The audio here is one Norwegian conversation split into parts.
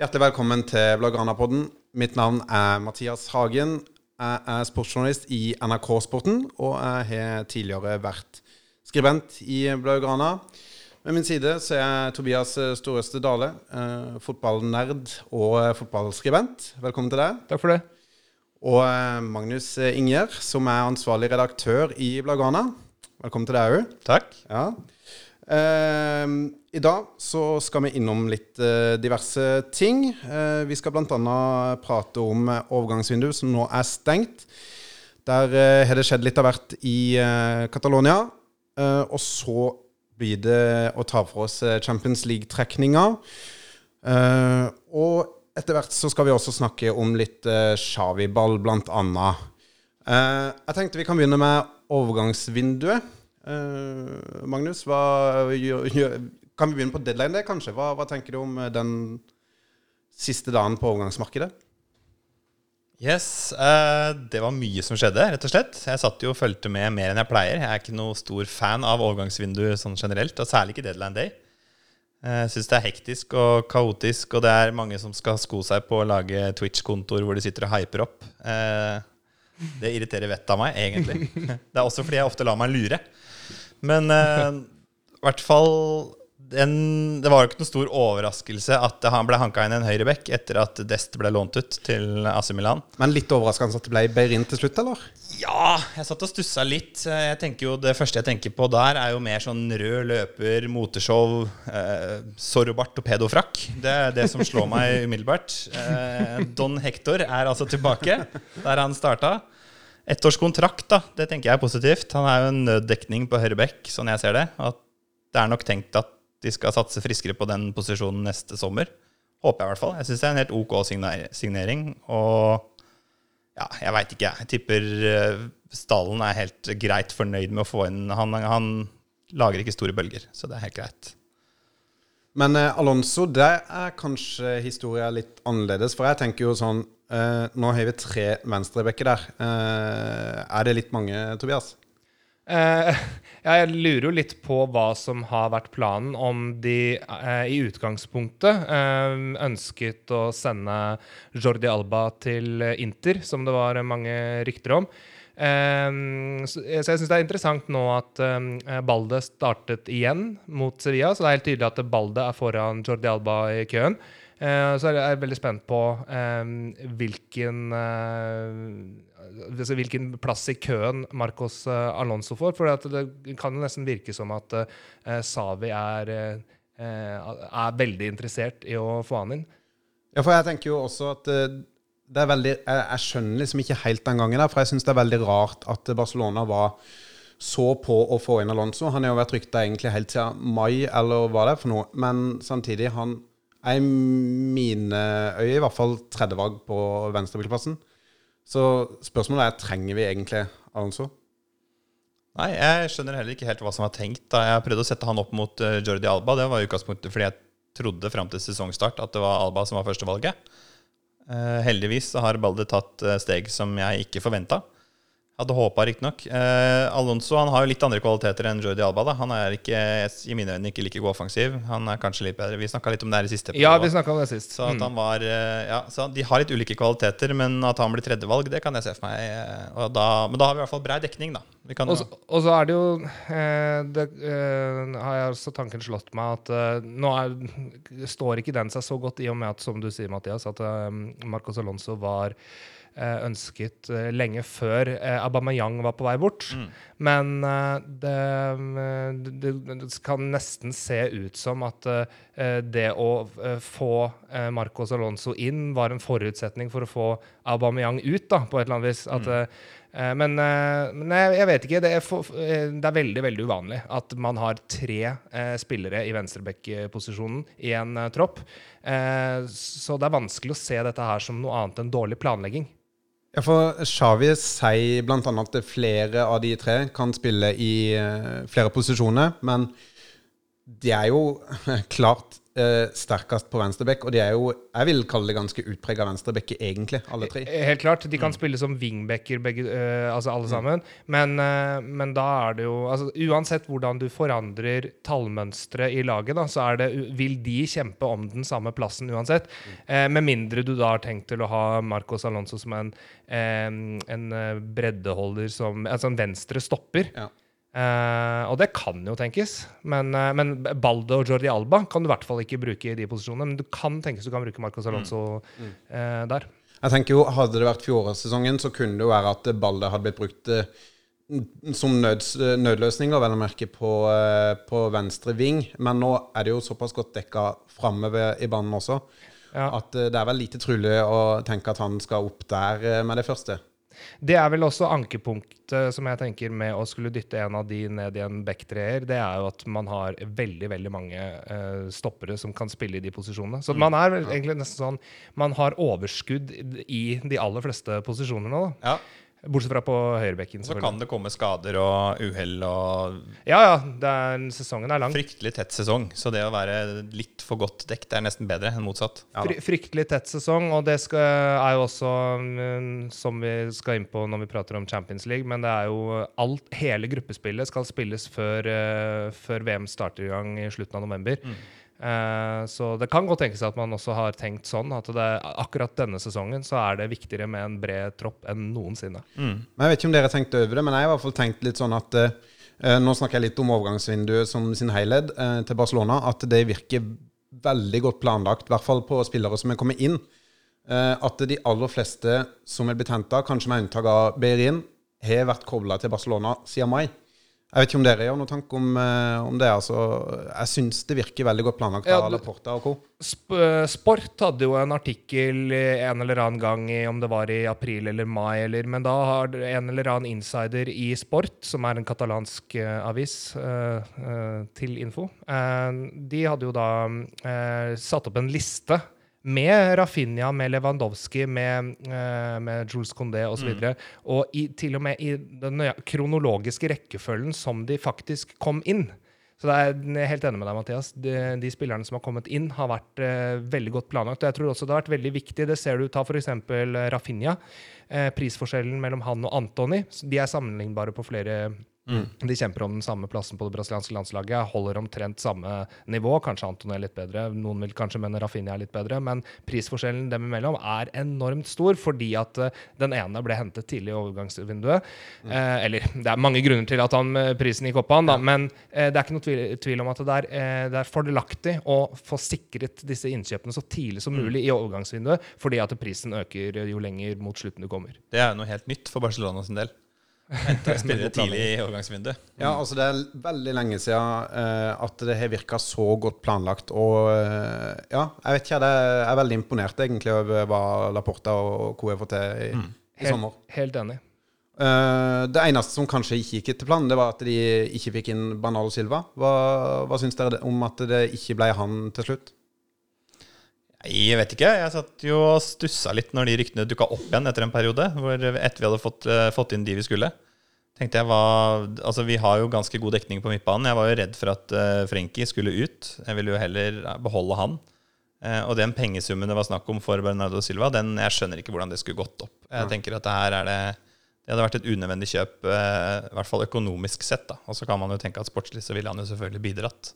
Hjertelig velkommen til Blågrana-podden. Mitt navn er Mathias Hagen. Jeg er sportsjournalist i NRK Sporten, og jeg har tidligere vært skribent i Blaugrana. Ved min side så er jeg Tobias Storeste Dale, eh, fotballnerd og fotballskribent. Velkommen til deg. Takk for det. Og eh, Magnus Inger, som er ansvarlig redaktør i Blaugrana. Velkommen til deg òg. Takk. Ja. Eh, I dag så skal vi innom litt eh, diverse ting. Eh, vi skal bl.a. prate om overgangsvinduet som nå er stengt. Der har det skjedd litt av hvert i Catalonia. Og så blir det å ta for oss Champions League-trekninga. Og etter hvert så skal vi også snakke om litt uh, Xavi-ball, annet. Eh, jeg tenkte vi kan begynne med overgangsvinduet. Eh, Magnus, hva kan vi begynne på deadline, day, kanskje? Hva, hva tenker du om eh, den siste dagen på overgangsmarkedet? Yes, uh, Det var mye som skjedde, rett og slett. Jeg satt jo og fulgte med mer enn jeg pleier. Jeg er ikke noe stor fan av overgangsvindu sånn generelt, og særlig ikke deadline day. Jeg Jeg syns det er hektisk og kaotisk, og det er mange som skal sko seg på å lage Twitch-kontoer hvor de sitter og hyper opp. Eh, Det irriterer vettet av meg, egentlig. Det er også fordi jeg ofte lar meg lure. Men eh, i hvert fall den, Det var jo ikke noen stor overraskelse at han ble hanka inn en høyreback etter at Dest ble lånt ut til AC Milan. Men litt overraskende at det ble Beirin til slutt, eller? Ja, jeg satt og stussa litt. Jeg tenker jo, Det første jeg tenker på der, er jo mer sånn rød løper, moteshow, eh, sorrobart og pedofrakk. Det er det som slår meg umiddelbart. Eh, Don Hector er altså tilbake der han starta. Ett års kontrakt, da. Det tenker jeg er positivt. Han er jo en nøddekning på høyre bekk, sånn jeg ser det. At det er nok tenkt at de skal satse friskere på den posisjonen neste sommer. Håper jeg i hvert fall. Jeg syns det er en helt OK signering. Og ja, jeg veit ikke, jeg. Tipper eh, Stallen er helt greit fornøyd med å få inn Han, han lager ikke store bølger, så det er helt greit. Men eh, Alonso, der er kanskje historia litt annerledes. For jeg tenker jo sånn eh, Nå har vi tre venstrebekker der. Eh, er det litt mange, Tobias? Eh, jeg lurer jo litt på hva som har vært planen, om de eh, i utgangspunktet eh, ønsket å sende Jordi Alba til Inter, som det var mange rykter om. Eh, så, jeg syns det er interessant nå at eh, Balde startet igjen mot Sevilla, så det er helt tydelig at Balde er foran Jordi Alba i køen. Eh, så er jeg veldig spent på eh, hvilken eh, altså hvilken plass i køen Marcos Alonso får. For det kan jo nesten virke som at Savi er, er veldig interessert i å få han inn. Ja, for jeg tenker jo også at det er veldig Jeg, jeg skjønner liksom ikke helt den gangen der, for jeg syns det er veldig rart at Barcelona var så på å få inn Alonso. Han har jo vært rykta egentlig helt siden mai, eller hva det er for noe. Men samtidig, han er i mine øyne i hvert fall tredjevalg på venstrebilplassen. Så spørsmålet er trenger vi egentlig Alonso. Nei, jeg skjønner heller ikke helt hva som var tenkt. da Jeg prøvde å sette han opp mot eh, Jordi Alba. Det var utgangspunktet fordi jeg trodde fram til sesongstart at det var Alba som var førstevalget. Uh, heldigvis har Balde tatt eh, steg som jeg ikke forventa. Hadde håpa, riktignok. Eh, Alonso han har jo litt andre kvaliteter enn Jordi Alba. da Han er ikke, i mine øyne ikke like god offensiv. Han er kanskje litt bedre. Vi snakka litt om det her i siste Ja, vi om det sist. Så at Mm. han var eh, Ja, så de har litt ulike kvaliteter, men at han blir tredjevalg, det kan jeg se for meg. eh, Og da, men da har vi i hvert fall brei dekning, da. Vi kan Og så- og så er det jo eh, Det eh, har jeg også tanken slått meg at eh, nå er, står ikke den seg så godt, i og med at, som du sier, Mathias, at eh, Marcos Alonso var ønsket eh, lenge før eh, Aubameyang var på vei bort. Mm. Men eh, det, eh, det, det kan nesten se ut som at eh, det å eh, få eh, Marcos Alonso inn var en forutsetning for å få Aubameyang ut, da, på et eller annet vis. At, eh, eh, men, eh, men jeg, vet ikke. Det er, for, eh, det er veldig veldig uvanlig at man har tre eh, spillere i venstreback-posisjonen i en eh, tropp. Eh, så det er vanskelig å se dette her som noe annet enn dårlig planlegging. Ja, for Xavi sier bl.a. at flere av de tre kan spille i eh, flere posisjoner, men det er jo klart eh, sterkest på venstreback, og de er jo, jeg vil kalle det ganske utprega venstrebacker, egentlig, alle tre. Helt klart. De kan spille som wingbacker, begge, eh, altså alle sammen. Men, eh, men da er det jo altså, Uansett hvordan du forandrer tallmønsteret i laget, da, så er det, vil de kjempe om den samme plassen uansett. Eh, med mindre du da har tenkt til å ha Marcos Alonso som en, eh, en eh, breddeholder, som, altså en venstre stopper. Ja. Eh, og det kan jo tenkes, men, uh, men Balde og Jordi Alba kan du i hvert fall ikke bruke i de posisjonene. Men du kan tenkes du kan bruke Marcos Alonso eh, der. Jeg tenker jo, Hadde det vært fjorårssesongen, så kunne det jo være at Balde hadde blitt brukt som nøds, nødløsning, vel å merke, på, på venstre ving. Men nå er det jo såpass godt dekka framme ved- i banen også, Ja. at det er vel lite trolig å tenke at han skal opp der med det første. Det er vel også ankepunktet som jeg tenker med å skulle dytte en av de ned i en backtreer. Det er jo at man har veldig veldig mange uh, stoppere som kan spille i de posisjonene. Så man er vel egentlig nesten sånn Man har overskudd i de aller fleste posisjonene nå. da. Ja, Bortsett fra på høyrebekken. Så kan det komme skader og uhell og Ja, ja. Det er, sesongen er lang. fryktelig tett sesong. Så det å være litt for godt dekt er nesten bedre enn motsatt. Ja. Fry, fryktelig tett sesong, og det skal, er jo også, mm, som vi skal inn på når vi prater om Champions League, men det er jo alt, hele gruppespillet skal spilles før, eh, før VM starter i gang i slutten av november. Eh, så det kan godt tenkes at man også har tenkt sånn, at det, akkurat denne sesongen så er det viktigere med en bred tropp enn noensinne. Men Jeg vet ikke om dere tenkte over det, men jeg har i hvert fall tenkt litt sånn at eh, eh, Nå snakker jeg litt om overgangsvinduet som sin helhet eh, til Barcelona. At det virker veldig godt planlagt, i hvert fall på spillere som er kommet inn. Eh, at de aller fleste som er blitt henta, kanskje med unntak av Beirin, har vært kobla til Barcelona siden mai. Jeg vet ikke om dere gjør noen tanke om, eh, om det. altså. Jeg syns det virker veldig godt planlagt Ja, av du- Laporta og co. Sp eh, Sport hadde jo en artikkel en eller annen gang i om det var i april eller mai, eller, men da har en eller annen insider i Sport, som er en katalansk uh, avis, uh, uh, til info, eh, de hadde jo da eh, satt opp en liste med Rafinha, med Lewandowski, med, eh, med Jules Condé osv. Og, så og i, til og med i den kronologiske rekkefølgen som de faktisk kom inn. Så det er, jeg er helt enig med deg, Mathias. De, de spillerne som har kommet inn, har vært eh, veldig godt planlagt. Og jeg tror også det har vært veldig viktig. Det ser du ta f.eks. Rafinha. Eh, prisforskjellen mellom han og Antony. De er sammenlignbare på flere De kjemper om den samme plassen på det brasilianske landslaget. Holder omtrent samme nivå. Kanskje Anton er litt bedre. Noen vil kanskje mene Rafinha er litt bedre. Men prisforskjellen dem imellom er enormt stor fordi at eh, den ene ble hentet tidlig i overgangsvinduet. Eh, eller det er mange grunner til at han, eh, prisen gikk opp på han, da, men eh, det er ikke noe tvil, tvil om at det er, eh, det er fordelaktig å få sikret disse innkjøpene så tidlig som mulig i overgangsvinduet, fordi at prisen øker jo lenger mot slutten du kommer. Det er noe helt nytt for Barcelona sin del. Hente spillere tidlig i overgangsvinduet. Ja, altså det er veldig lenge siden uh, at det har virka så godt planlagt. Og uh, ja, jeg vet ikke, jeg er veldig imponert egentlig over hva Laporta og co. har fått til i, i sommer. Helt, helt enig. Uh, det eneste som kanskje ikke gikk etter planen, det var at de ikke fikk inn Bernardo Silva. Hva, hva syns dere om at det ikke ble han til slutt? Jeg vet ikke. Jeg satt jo og stussa litt når de ryktene dukka opp igjen etter en periode. Hvor etter vi hadde fått, eh, fått inn de vi skulle. Tenkte jeg var, altså Vi har jo ganske god dekning på midtbanen. Jeg var jo redd for at uh, Frenkie skulle ut. Jeg ville jo heller beholde han. Uh, og den pengesummen det var snakk om for Bernardo Silva, den, jeg skjønner ikke hvordan det skulle gått opp. Jeg tenker at det her er det det hadde vært et unødvendig kjøp, eh, i hvert fall økonomisk sett. da. Og så kan man jo tenke at sportslig så ville han jo selvfølgelig bidratt.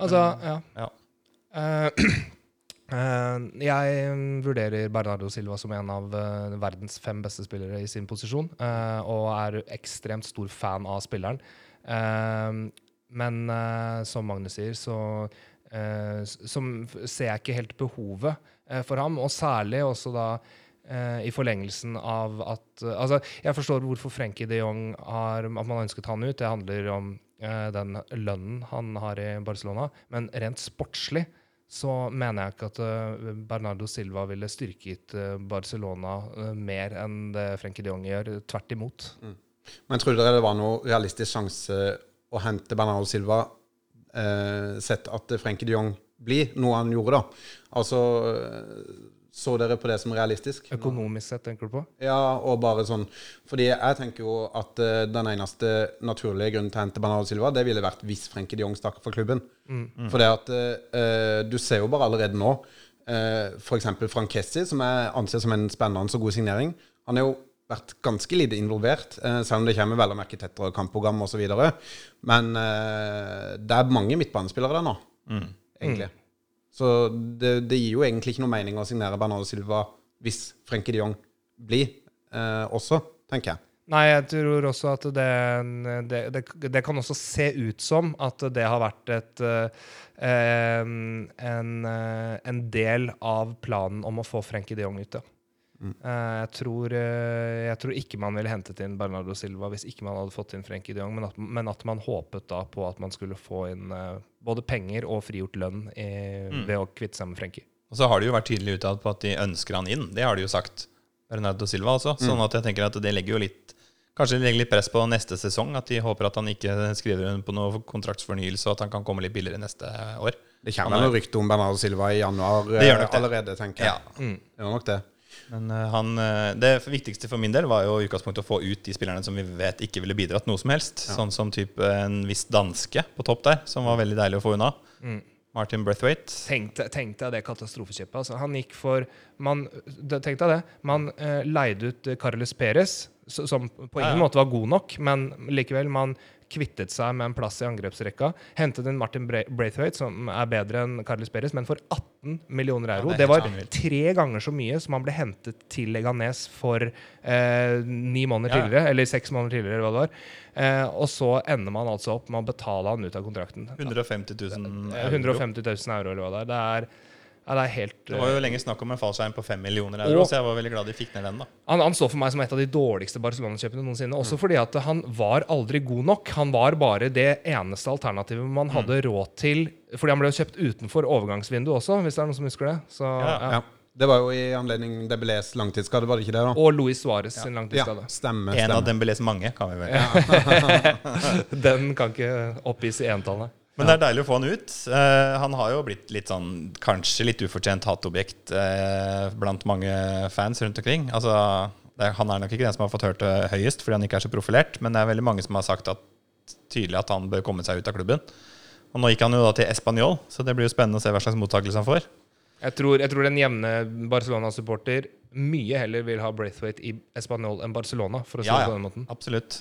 Altså, ja. Ja. Eh, eh, jeg vurderer Bernardo Silva som en av eh, verdens fem beste spillere i sin posisjon, eh, og er ekstremt stor fan av spilleren. Eh, men eh, som Magnus sier, så eh, ser jeg ikke helt behovet eh, for ham, og særlig også da eh, i forlengelsen av at eh, Altså, jeg forstår hvorfor Frenkie de Jong har At man har ønsket han ut. Det handler om eh, den lønnen han har i Barcelona. Men rent sportslig så mener jeg ikke at eh, Bernardo Silva ville styrket eh, Barcelona eh, mer enn det Frenkie de Jong gjør. Tvert imot. Men tror dere det var noe realistisk sjanse å hente Bernardo Silva, eh, sett at Frenkie de Jong blir noe han gjorde, da? Altså, Så dere på det som realistisk? Økonomisk sett, tenker du på? Ja, og bare sånn Fordi jeg tenker jo at uh, den eneste naturlige grunnen til å hente Bernardo Silva, det ville vært hvis Frenkie de Jong stakk fra klubben. For det at uh, Du ser jo bare allerede nå uh, f.eks. Frank Kessi, som jeg anser som en spennende og god signering. Han har jo vært ganske lite involvert, eh, selv om det kommer vel å merke tettere kampprogram osv. Men eh, det er mange midtbanespillere der nå, egentlig. Så det, det gir jo egentlig ikke noe mening å signere Bernardo Silva hvis Frenkie de Jong blir eh, også, tenker jeg. Nei, jeg tror også at det, det, det, det kan også se ut som at det har vært et eh, en, eh, en del av planen om å få Frenkie de Jong ut. Eh, jeg, tror, eh, jeg tror ikke man ville hentet inn Bernardo Silva hvis ikke man hadde fått inn Frenkie de Jong, men at, men at man håpet da på at man skulle få inn eh, både penger og frigjort lønn i, ved å kvitte seg med Frenkie. Og så har de jo vært tydelig uttalt på at de ønsker han inn. Det har de jo sagt. Bernardo Silva også. Sånn at jeg tenker at det legger jo litt Kanskje det legger litt press på neste sesong. At de håper at han ikke skriver under på noe kontraktsfornyelse, og at han kan komme litt billigere neste år. Det kommer noen rykte om Bernardo Silva i januar Det gjør nok det. allerede, tenker jeg. Ja. Det gjør nok det. Men eh, han, eh, det viktigste for min del var jo i utgangspunktet å få ut de spillerne som vi vet ikke ville bidratt noe som helst. Sånn som type en viss danske på topp der, som var veldig deilig å få unna. Martin Brethwaite. Tenk deg- det katastrofekjøpet. Altså, han gikk for man, Tenk deg det. Man eh, leide ut Carlos Carles Perez, som på ingen måte var god nok, men likevel, man kvittet seg med en plass i angrepsrekka. Hentet inn Martin Bra- Braithwaite, som er bedre enn Carles Perez, men for 18 millioner euro. Ja, det det, var tre ganger så mye som han ble hentet til Leganes for eh, ni måneder Ja, tidligere, eller seks måneder tidligere, eller hva det var. Eh, og så ender man altså opp med å betale han ut av kontrakten. 150 000 Eh, euro. 150 000 euro, eller hva det er. Det er, ja, det er helt Det var jo lenge snakk om en fallskjerm på 5 millioner euro, Og- så jeg var veldig glad de fikk ned den. da han, han står for meg som et av de dårligste Barcelona-kjøpene noensinne. Også fordi at han var aldri god nok. Han var bare det eneste alternativet man hadde råd til. Fordi han ble jo kjøpt utenfor overgangsvinduet også, hvis det er noen som husker det. Så, Ja, ja. Ja. Det var jo i anledning Dembélés langtidsskade, var det ikke det? da? Og Luis Suárez sin Ja, langtidsskade. stemme. En av. Dembélés mange, kan vi vel. Den kan ikke oppgis i entallet. Men det er deilig å få han ut. Eh, han har jo blitt litt sånn kanskje litt ufortjent hatobjekt eh, blant mange fans rundt omkring. Altså, det er, han er nok ikke den som har fått hørt det høyest fordi han ikke er så profilert, men det er veldig mange som har sagt at tydelig at han bør komme seg ut av klubben. Og nå gikk han jo da til Español, så det blir jo spennende å se hva slags mottakelse han får. Jeg tror, jeg tror den jevne Barcelona-supporter mye heller vil ha Braithwaite i Español enn Barcelona, for å si Ja, det på den måten. absolutt.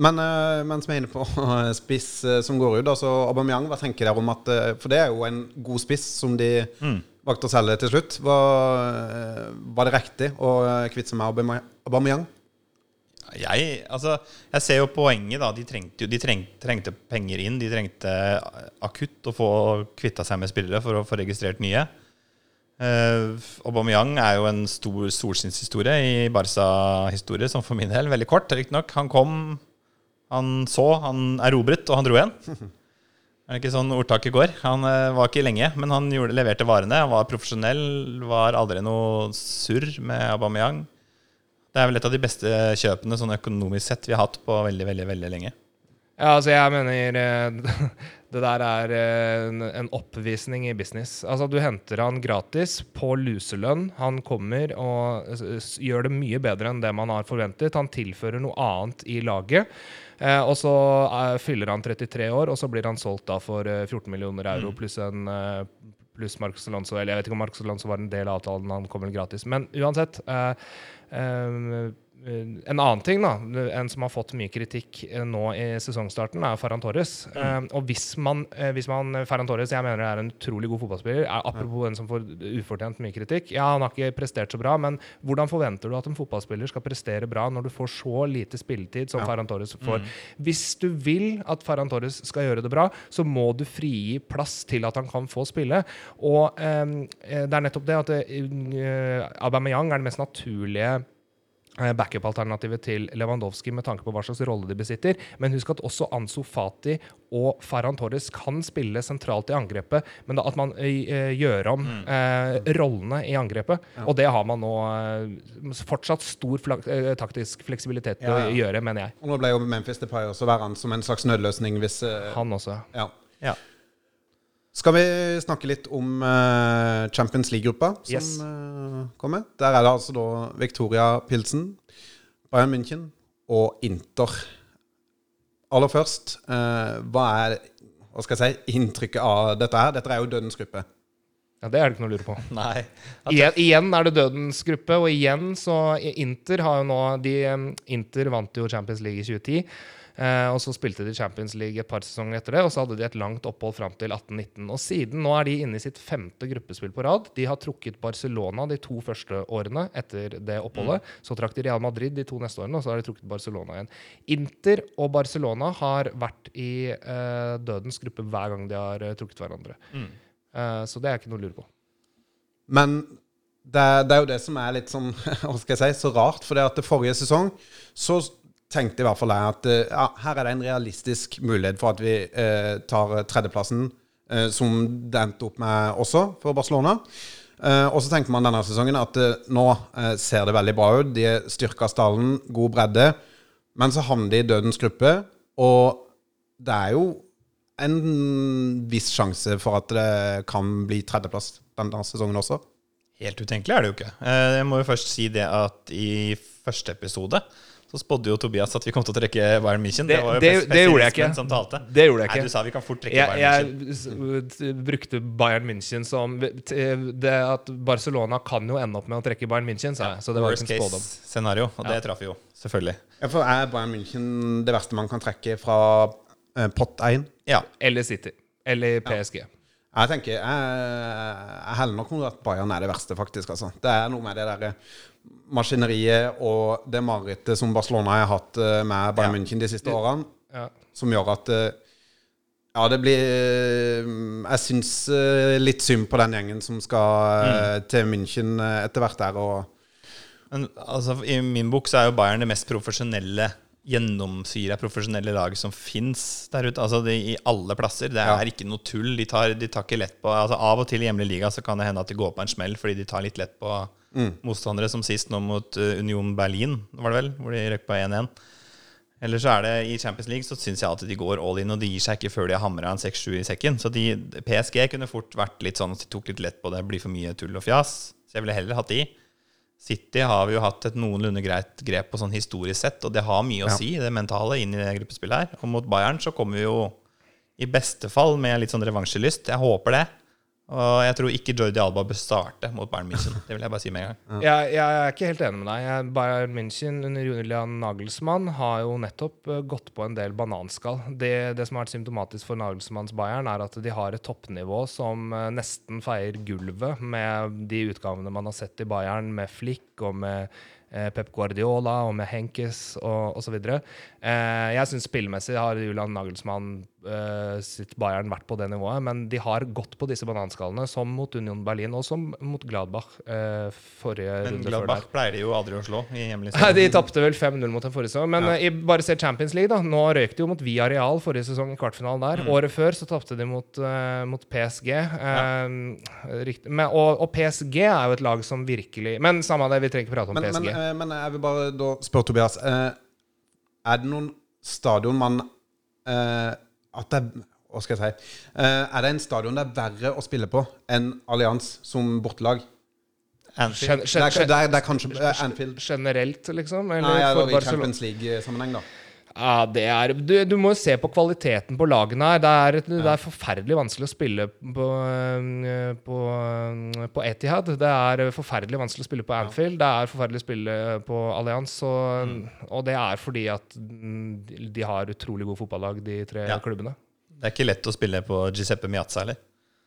Men uh, mens vi er inne på uh, spiss uh, som går ut, altså Aubameyang, hva tenker dere om at eh, For det er jo en god spiss som de valgte å selge til slutt. Var, var det riktig å kvitte seg med Aubameyang? Jeg, altså, jeg ser jo poenget. da De trengte, de treng, trengte penger inn. De trengte akutt å få kvitta seg med spillere for å få registrert nye. Uh, Aubameyang er jo en stor solskinnshistorie i Barca-historie, som for min del veldig kort, riktignok. Han kom, han så, han erobret, og han dro igjen. Er det ikke sånn ordtaket går? Han uh, var ikke lenge, men han gjorde, leverte varene. Han var profesjonell, var aldri noe surr med Aubameyang. Det er vel et av de beste kjøpene sånn økonomisk sett vi har hatt på veldig, veldig, veldig lenge. Ja, altså jeg mener eh, Det der er eh, en, en oppvisning i business. Altså Du henter han gratis på luselønn. Han kommer og s- gjør det mye bedre enn det man har forventet. Han tilfører noe annet i laget. Eh, og så eh, fyller han 33 år, og så blir han solgt da for eh, 14 millioner euro pluss en eh, pluss Marcos Alonso. Eller jeg vet ikke om Marcos Alonso var en del av avtalen, han kom vel gratis. Men uansett. eh, eh, en annen ting da, en som har fått mye kritikk eh, nå i sesongstarten, er Ferran Torres. Eh, og hvis man, eh, hvis man Ferran Torres jeg mener er en utrolig god fotballspiller. Er, apropos en som får ufortjent mye kritikk. Ja, Han har ikke prestert så bra, men hvordan forventer du at en fotballspiller skal prestere bra når du får så lite spilletid som Ferran Torres får? Hvis du vil at Ferran Torres skal gjøre det bra, så må du frigi plass til at han kan få spille. Og um, det er nettopp det at uh, Aubameyang er den mest naturlige eh, backup-alternativet til Lewandowski med tanke på hva slags rolle de besitter. Men husk at også Ansu Fati og Ferran Torres kan spille sentralt i angrepet, men da at man eh, gjør om eh, rollene i angrepet. Og det har man nå eh, fortsatt stor flak eh, taktisk fleksibilitet til Ja, å gjøre, mener jeg. Og nå ble jo Memphis Depay også værende som en slags nødløsning hvis eh, Han også. ja. Ja. Skal vi snakke litt om uh, Champions League-gruppa, som Yes. uh, kommer? Der er det altså da Victoria Pilsen, Bayern München og Inter. Aller først, uh, hva er hva skal jeg si, inntrykket av dette her? Dette er jo dødens gruppe. Ja, Det er det ikke noe å lure på. Nei. Igjen, igjen er det dødens gruppe, og igjen så Inter har jo nå de, Inter vant jo Champions League i 2010. Eh, og så spilte de Champions League et par sesonger etter det, og så hadde de et langt opphold fram til 18-19. Og siden nå er de inne i sitt femte gruppespill på rad. De har trukket Barcelona de to første årene etter det oppholdet. Så trakk de Real Madrid de to neste årene, og så har de trukket Barcelona igjen. Inter og Barcelona har vært i eh, dødens gruppe hver gang de har eh, trukket hverandre. Eh, så det er ikke noe å lure på. Men det, er- det er jo det som er litt sånn, hva skal jeg si, så rart. For det at det forrige sesong så tenkte i hvert fall jeg at eh, ja, her er det en realistisk mulighet for at vi eh, tar tredjeplassen, eh, som det endte opp med også for Barcelona. Eh, og så tenkte man denne sesongen at eh, nå eh, ser det veldig bra ut. De styrker stallen, god bredde. Men så havner de i dødens gruppe, og det er jo en viss sjanse for at det kan bli tredjeplass denne sesongen også. Helt utenkelig er det jo ikke. Eh, Jeg må jo først si det at i første episode så spådde jo Tobias at vi kom til å trekke Bayern München. Det- Det, var jo det- det gjorde jeg ikke. som talte. Det gjorde jeg ikke. Nei, du sa vi kan fort trekke Jeg, Bayern München. jeg brukte Bayern München som Det at Barcelona kan jo ende opp med å trekke Bayern München, sa jeg. Så det var ikke en spådom. Worst case scenario, og det traff vi jo, selvfølgelig. Ja, for er Bayern München det verste man kan trekke fra eh, pott 1? Ja. Eller City. Eller PSG. Jeg tenker, jeg, jeg heller nok mot at Bayern er det verste, faktisk. Altså. Det er noe med det der maskineriet og det marerittet som Barcelona har hatt eh, med Bayern Ja. München de siste årene, Ja. som gjør at eh, Ja, det blir eh, Jeg syns litt synd på den gjengen som skal mm. til München etter hvert der. Og Men altså, i min bok så er jo Bayern det mest profesjonelle gjennomsyra profesjonelle laget som fins der ute. Altså de, I alle plasser. Det er Ja. ikke noe tull. De tar, de tar ikke lett på altså Av og til i hjemlig liga så kan det hende at de går på en smell fordi de tar litt lett på motstandere, som sist nå mot eh, Union Berlin, var det vel, hvor de røk på 1-1. Eller så er det i Champions League så syns jeg at de går all in, og de gir seg ikke før de har hamra en 6-7 i sekken. Så de, PSG kunne fort vært litt sånn at de tok litt lett på det, blir for mye tull og fjas. Så jeg ville heller hatt de. City har vi jo hatt et noenlunde greit grep på sånn historisk sett, og det har mye å Ja. si, det mentale, inn i det gruppespillet her. Og mot Bayern så kommer vi jo i beste fall med litt sånn revansjelyst. Jeg håper det. Og jeg tror ikke Jordi Alba bør starte mot Bayern München. Det vil jeg bare si med en gang. Jeg, jeg er ikke helt enig med deg. Bayern München under Julian Nagelsmann har jo nettopp eh, gått på en del bananskall. Det, det som har vært symptomatisk for Nagelsmanns Bayern, er at de har et toppnivå som eh, nesten feier gulvet med de utgavene man har sett i Bayern, med Flick og med eh, Pep Guardiola og med Henkes og osv. Jeg syns spillmessig har Julian Nagelsmann eh, sitt Bayern vært på det nivået, men de har gått på disse bananskallene, som mot Union Berlin og som mot Gladbach eh, forrige Men runde før der. Gladbach pleier de jo aldri å slå i hjemlig De tapte vel 5-0 mot den forrige sesong. Men ja. i, bare se Champions League, da. Nå røyk de jo mot Via Real forrige sesong i kvartfinalen der. Mm. Året før så tapte de mot, mot PSG. Eh, riktig. Men, og, og PSG er jo et lag som virkelig Men samme det, vi trenger ikke prate om Men, PSG. men, men jeg vil bare da spørre Tobias. eh, er det noen stadion man eh, At det er Hva skal jeg si? Eh, er det en stadion det er verre å spille på enn Allians som bortelag? Anfield. Det er, det er, det er kanskje eh, Anfield. generelt, liksom? Eller Nei, for eller i Champions League-sammenheng, da. Ja, det er, du, du må jo se på kvaliteten på lagene her. Det er, et, det er forferdelig vanskelig å spille på, øh, på, øh, på Etihad. Det er forferdelig vanskelig å spille på Anfield. Det er forferdelig å spille på Allianz. Og, og det er fordi at mm, de har utrolig gode fotballag, de tre Ja. klubbene. Det er ikke lett å spille på Giuseppe Miazza heller.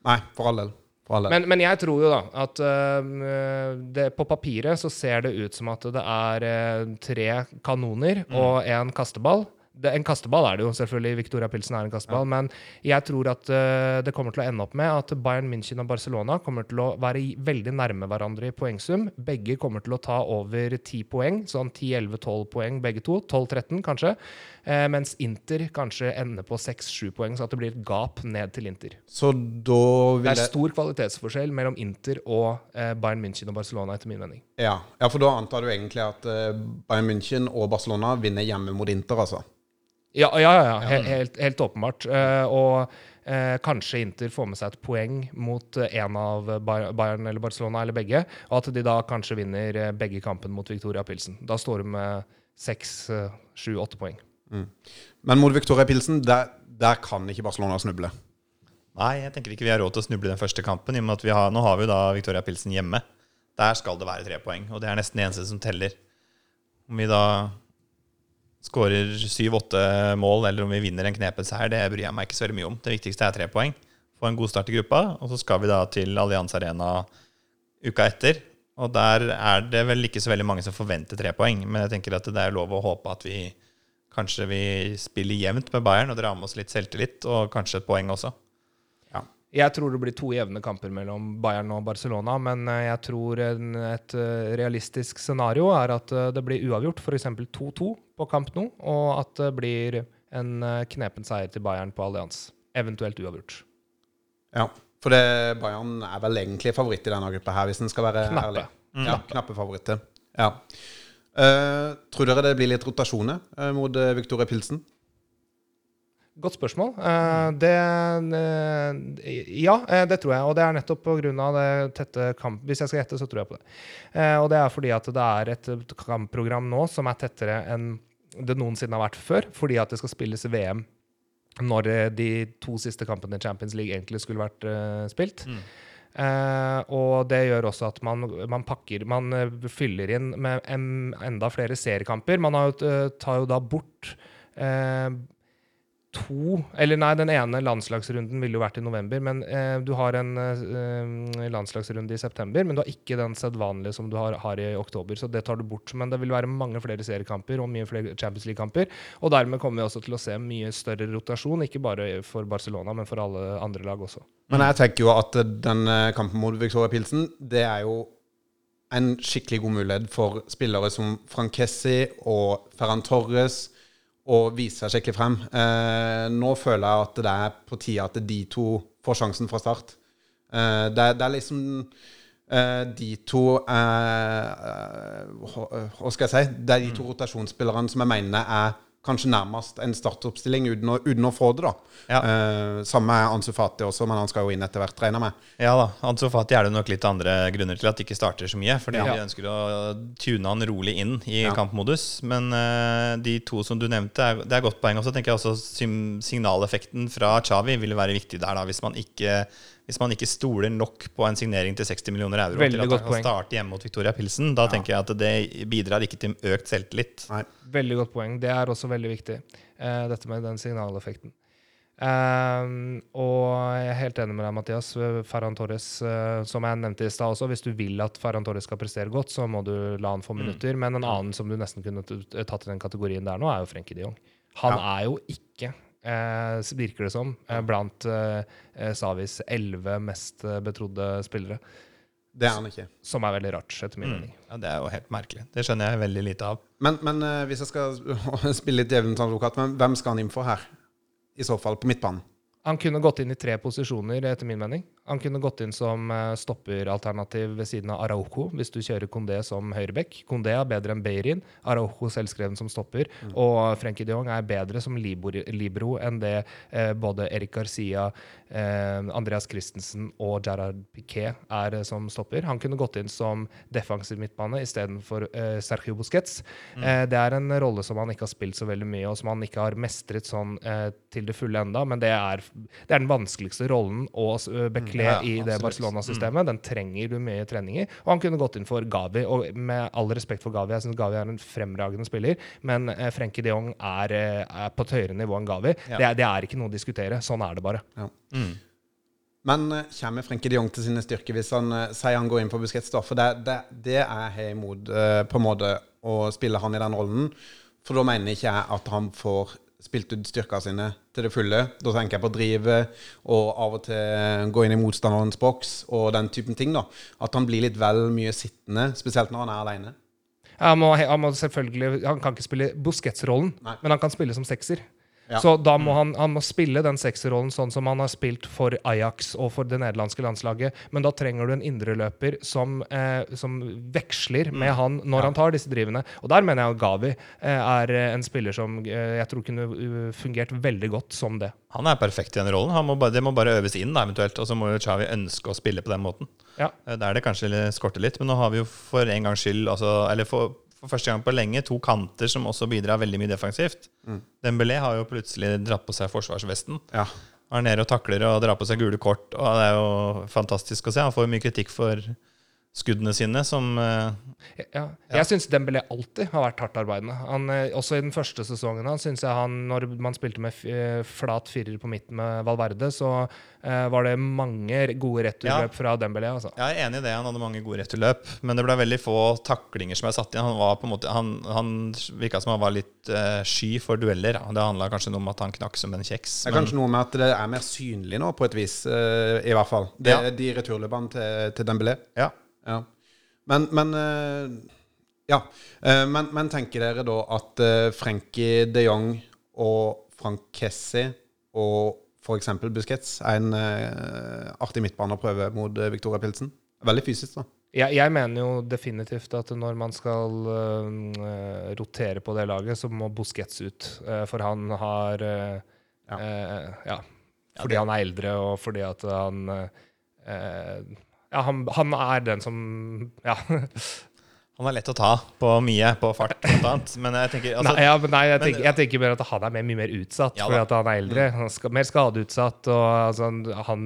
Nei, for all del. Men, men jeg tror jo da at uh, det, på papiret så ser det ut som at det er uh, tre kanoner og en kasteball. Det, en kasteball er det jo, selvfølgelig. Victoria Pilsen er en kasteball. Men jeg tror at uh, det kommer til å ende opp med at Bayern München og Barcelona kommer til å være veldig nærme hverandre i poengsum. Begge kommer til å ta over 10 poeng, sånn 10-11-12 poeng begge to. 12-13 kanskje. Eh, mens Inter kanskje ender på 6-7 poeng, så at det blir et gap ned til Inter. Så da vil Det er stor kvalitetsforskjell mellom Inter og eh, Bayern München og Barcelona, etter min mening. ja. ja, for da antar du egentlig at eh, Bayern München og Barcelona vinner hjemme mot Inter, altså. Ja, ja, ja, ja. He helt, helt åpenbart. Og eh, kanskje Inter får med seg et poeng mot en av Bayern eller Barcelona eller begge, og at de da kanskje vinner begge kampen mot Victoria Pilsen. Da står de med seks, sju, åtte poeng. Men mot Victoria Pilsen, der, der kan ikke Barcelona snuble. Nei, jeg tenker ikke vi har råd til å snuble den første kampen. I og med at har, nå har vi jo da Victoria Pilsen hjemme. Der skal det være tre poeng, og det er nesten det eneste som teller. Om vi da skårer syv-åtte mål, eller om vi vinner en knepet seier, det bryr jeg meg ikke så veldig mye om. Det viktigste er tre poeng. Få en god start i gruppa, og så skal vi da til Allianz Arena uka etter. Og der er det vel ikke så veldig mange som forventer tre poeng, men jeg tenker at det er lov å håpe at vi kanskje vi spiller jevnt med Bayern og drar med oss litt selvtillit, og kanskje et poeng også. Jeg tror det blir to jevne kamper mellom Bayern og Barcelona, men eh, jeg tror en, et eh, realistisk scenario er at eh, det blir uavgjort, f.eks. 2-2 på kamp nå, og at det blir en knepen seier til Bayern på Allianz. Eventuelt uavgjort. Ja, for det, Bayern er vel egentlig favoritt i denne gruppa her, hvis en skal være Knappe. ærlig. Ja, knappe favoritter. Ja. Eh, tror dere det blir litt rotasjoner uh, mot uh, Victoria Pilsen? Godt spørsmål. Eh, det Ja, det tror jeg. Og det er nettopp pga. det tette kamp... Hvis jeg skal gjette, så tror jeg på det. Eh, og det er fordi at det er et kampprogram nå som er tettere enn det noensinne har vært før. Fordi at det skal spilles VM når de to siste kampene i Champions League egentlig skulle vært spilt. spilt. Eh, og det gjør også at man, man pakker Man eh, fyller inn med en, enda flere seriekamper. Man har eh, tar jo da bort eh, to Eller nei, den ene landslagsrunden ville jo vært i november, men eh, du har en eh, landslagsrunde i september, men du har ikke den sedvanlige som du har, har i oktober, så det tar du bort. Men det vil være mange flere seriekamper og mye flere Champions League-kamper, og dermed kommer vi også til å se mye større rotasjon, ikke bare for Barcelona, men for alle andre lag også. Men jeg tenker jo at eh, den eh, kampen mot Victoria Pilsen, det er jo en skikkelig god mulighet for spillere som Frank Kessi og Ferran Torres å vise seg skikkelig frem. Eh, nå føler jeg at det er på tide at de to får sjansen fra start. Eh, det, det er liksom eh, de to eh, eh, hva hva skal jeg si? Det er de to rotasjonsspillerne som jeg mener er kanskje nærmest en startoppstilling uten å, uten å få det. da. Ja. Eh, samme er Ansu Fati også, men han skal jo inn etter hvert, regner med. Ja da, Ansu Fati er det nok litt andre grunner til at de ikke starter så mye. Fordi Ja. de ønsker å tune han rolig inn i Ja. kampmodus. Men eh, de to som du nevnte, er, det er godt poeng. Og så tenker jeg også signaleffekten fra Chavi ville være viktig der, da, hvis man ikke hvis man ikke stoler nok på en signering til 60 millioner euro Veldig til at han kan poeng. starte hjemme mot Victoria Pilsen, da tenker jeg at det bidrar ikke til økt selvtillit. Nei. Veldig godt poeng. Det er også veldig viktig, uh, dette med den signaleffekten. Uh, og jeg er helt enig med deg, Mathias. Ferran Torres, uh, som jeg nevnte i stad også, hvis du vil at Ferran Torres skal prestere godt, så må du la han få minutter. Men en annen som du nesten kunne tatt i den kategorien der nå, er jo Frenkie de Jong. Han er jo ikke, virker det som, eh, blant eh, eh, Savis elleve mest eh, betrodde spillere. Det er han ikke. Som er veldig rart, etter min Mm. mening. Ja, Det er jo helt merkelig. Det skjønner jeg veldig lite av. Men, men eh, hvis jeg skal spille litt djevelens advokat, hvem skal han inn for her? I så fall på midtbanen. Han kunne gått inn i tre posisjoner, etter min mening. Han kunne gått inn som eh, stopperalternativ ved siden av Araujo, hvis du kjører Condé som høyreback. Condé er bedre enn Beirin. Araujo selvskreven som stopper. Og Frenkie de Jong er bedre som libro, enn det eh, både Erik Garcia, eh, Andreas Christensen og Gerard Piquet er eh, som stopper. Han kunne gått inn som defensiv midtbane istedenfor eh, Sergio Busquets. Eh, det er en rolle som han ikke har spilt så veldig mye, og som han ikke har mestret sånn eh, til det fulle enda, men det er, det er den vanskeligste rollen å uh, bekle Ja, i det. Barcelona-systemet. Den trenger du mye treninger. Og han kunne gått inn for Gavi, og med all respekt for Gavi, jeg syns Gavi er en fremragende spiller, men eh, Frenkie de Jong er, eh, er på et høyere nivå enn Gavi. Ja. Det, det er ikke noe å diskutere. Sånn er det bare. Mm. Men eh, kommer Frenkie de Jong til sine styrker hvis han sier han går inn for Busquets? da? For det, det, det er jeg imot, på en måte, å spille han i den rollen. For da mener ikke jeg at han får spilt ut styrkene sine til det fulle. Da tenker jeg på å drive og av og til gå inn i motstanderens boks og den typen ting. da. At han blir litt vel mye sittende, spesielt når han er alene. Han han må selvfølgelig Han kan ikke spille Busquets-rollen, men han kan spille som sekser. Ja. Så da må han, han må spille den sekserrollen sånn som han har spilt for Ajax og for det nederlandske landslaget. Men da trenger du en indreløper som, eh, som veksler med han når han tar disse drivene. Og der mener jeg at Gavi eh, er eh, en spiller som eh, jeg tror kunne uh, fungert veldig godt som det. Han er perfekt i den rollen. Han må bare, det må bare øves inn, da, eventuelt. Og så må jo Chavi ønske å spille på den måten. Ja. Eh, Der det kanskje skorter litt. Men nå har vi jo for en gangs skyld, altså, eller for, for første gang på lenge, to kanter som også bidrar veldig mye defensivt. Dembélé har jo plutselig dratt på seg forsvarsvesten. Ja. Han er nede og takler og drar på seg gule kort. Og det er jo fantastisk å se. Han får mye kritikk for skuddene sine, som uh, Ja. Jeg syns Dembélé alltid har vært hardt arbeidende. Han, eh, også i den første sesongen hans syns jeg han, når man spilte med f eh, flat firer på midten med Valverde, så uh, var det mange gode returløp fra Dembélé. Altså. Jeg er enig i det. Han hadde mange gode returløp. Men det ble veldig få taklinger som jeg satt inn. Han var på en måte Han, han virka som han var litt uh, sky for dueller. Det handla kanskje noe om at han knakk som en kjeks. Det er kanskje noe med at det er mer synlig nå, på et vis, i hvert fall. Det, Ja. De returløpene til, til Dembélé. Ja. Ja. Men, men eh, Ja. Eh, men, men tenker dere da at uh, Frenkie de Jong og Frank Kessi og f.eks. Busquets er en eh, artig midtbane å prøve mot eh, Victoria Pilsen? Veldig fysisk, da. Jeg, jeg mener jo definitivt at når man skal uh, rotere på det laget, så må Busquets ut. Uh, for han har uh, Ja. ja. Fordi han er eldre, og fordi at han Ja, han, han er den som Ja. Han er lett å ta på mye, på fart annet. Men jeg tenker altså, nei, ja, nei jeg, men- tenker, jeg tenker mer at han er mer, mye mer utsatt Ja fordi han er eldre. Han er mer skadeutsatt. Og, altså, han,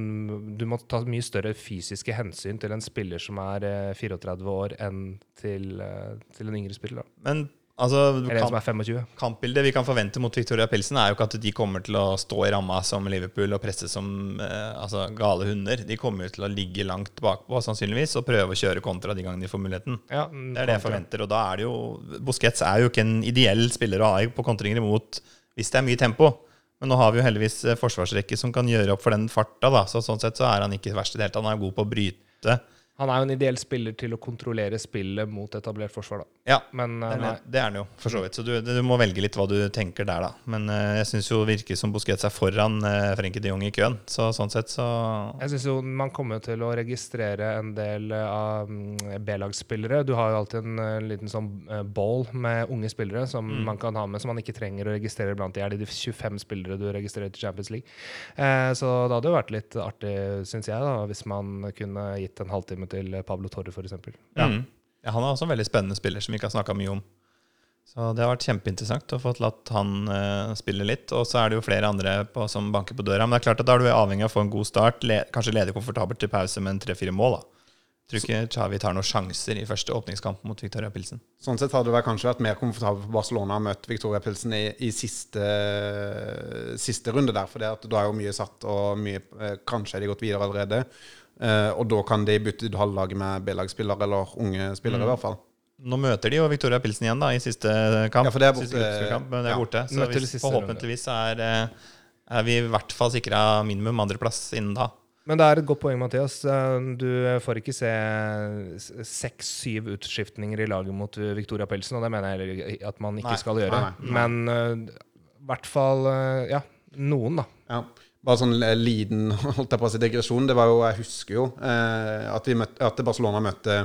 du må ta mye større fysiske hensyn til en spiller som er eh, 34 år, enn til, eh, til en yngre spiller. Da. Men altså, kamp, 25. kampbildet vi kan forvente mot Victoria Pilsen, er jo ikke at de kommer til å stå i ramma som Liverpool og presse som eh, altså, gale hunder. De kommer jo til å ligge langt bakpå sannsynligvis og prøve å kjøre kontra de gangene de får muligheten. Ja, Det er det jeg forventer. Og da er det jo Busquets er jo ikke en ideell spiller å ha på kontringer imot hvis det er mye tempo. Men nå har vi jo heldigvis eh, forsvarsrekke som kan gjøre opp for den farta. da Så sånn sett så er han ikke verst i det hele tatt. Han er god på å bryte. Han er jo en ideell spiller til å kontrollere spillet mot etablert forsvar, da. Ja, Men det eh, er, det er han jo, for så vidt. Så du, du må velge litt hva du tenker der, da. Men uh, jeg syns jo det virker som Busquets er foran uh, Frenkie de Jong i køen. Så sånn sett så Jeg synes jo man kommer til å registrere en del eh, av uh, B-lagsspillere. Du har jo alltid en uh, liten sånn eh, ball med unge spillere som Mm. man kan ha med, som man ikke trenger å registrere blant de er det de 25 spillere du registrerer til Champions League. Eh, så det hadde jo vært litt artig, syns jeg, da, hvis man kunne gitt en halvtime til Pablo Torre, f.eks. ja. ja, Han er også en veldig spennende spiller som vi ikke har snakka mye om. Så det har vært kjempeinteressant å få latt han uh, spille litt. Og så er det jo flere andre på, som banker på døra. Men det er klart at da er du avhengig av å få en god start. Le kanskje lede komfortabelt til pause med en tre-fire mål. da. Tror ikke Chavi tar noen sjanser i første åpningskamp mot Victoria Pilsen. Sånn sett hadde det kanskje vært mer komfortabelt for Barcelona å møte Victoria Pilsen i, i siste, siste runde der, for da er jo mye satt, og mye, eh, kanskje er de gått videre allerede. Eh, og da kan de bytte ut halvlaget med B-lagsspillere, eller unge spillere i hvert fall. Nå møter de jo Victoria Pilsen igjen da i siste kamp. Ja, for det er borte- Siste gruppekamp, men det er ja. borte. Så hvis, siste forhåpentligvis er, eh, er vi i hvert fall sikra minimum andreplass innen da. Men det er et godt poeng, Mathias. Eh, Du får ikke se seks-syv utskiftninger i laget mot Victoria Pelsen, og det mener jeg at man ikke Nei. skal gjøre. Nei, nei. Men i i hvert fall uh, ja, noen, da. Ja. Bare sånn eh, liten holdt jeg på å si, digresjon. Det var jo, Jeg husker jo eh, at, vi møtte, at Barcelona møtte